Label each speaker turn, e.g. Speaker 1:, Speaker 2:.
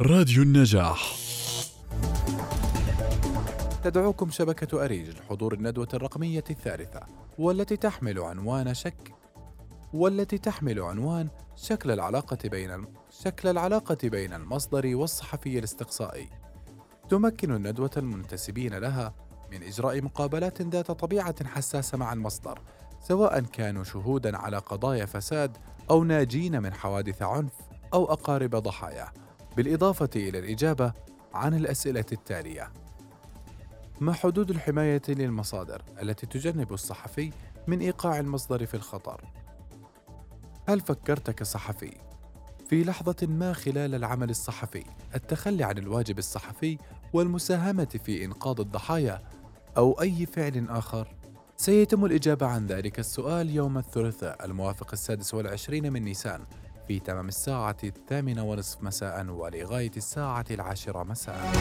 Speaker 1: راديو النجاح
Speaker 2: تدعوكم شبكة أريج لحضور الندوة الرقمية الثالثة والتي تحمل عنوان شك والتي تحمل عنوان شكل العلاقة بين الم... شكل العلاقة بين المصدر والصحفي الاستقصائي. تمكن الندوة المنتسبين لها من إجراء مقابلات ذات طبيعة حساسة مع المصدر، سواء كانوا شهودا على قضايا فساد أو ناجين من حوادث عنف أو أقارب ضحايا، بالإضافة إلى الإجابة عن الأسئلة التالية: ما حدود الحماية للمصادر التي تجنب الصحفي من إيقاع المصدر في الخطر؟ هل فكرت كصحفي في لحظة ما خلال العمل الصحفي التخلي عن الواجب الصحفي والمساهمة في إنقاذ الضحايا أو أي فعل آخر؟ سيتم الإجابة عن ذلك السؤال يوم الثلاثاء الموافق السادس والعشرين من نيسان في تمام الساعة الثامنة ونصف مساء ولغاية الساعة العاشرة مساء.